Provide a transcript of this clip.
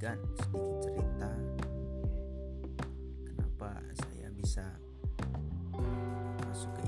dan sedikit cerita. Kenapa saya bisa masuk ke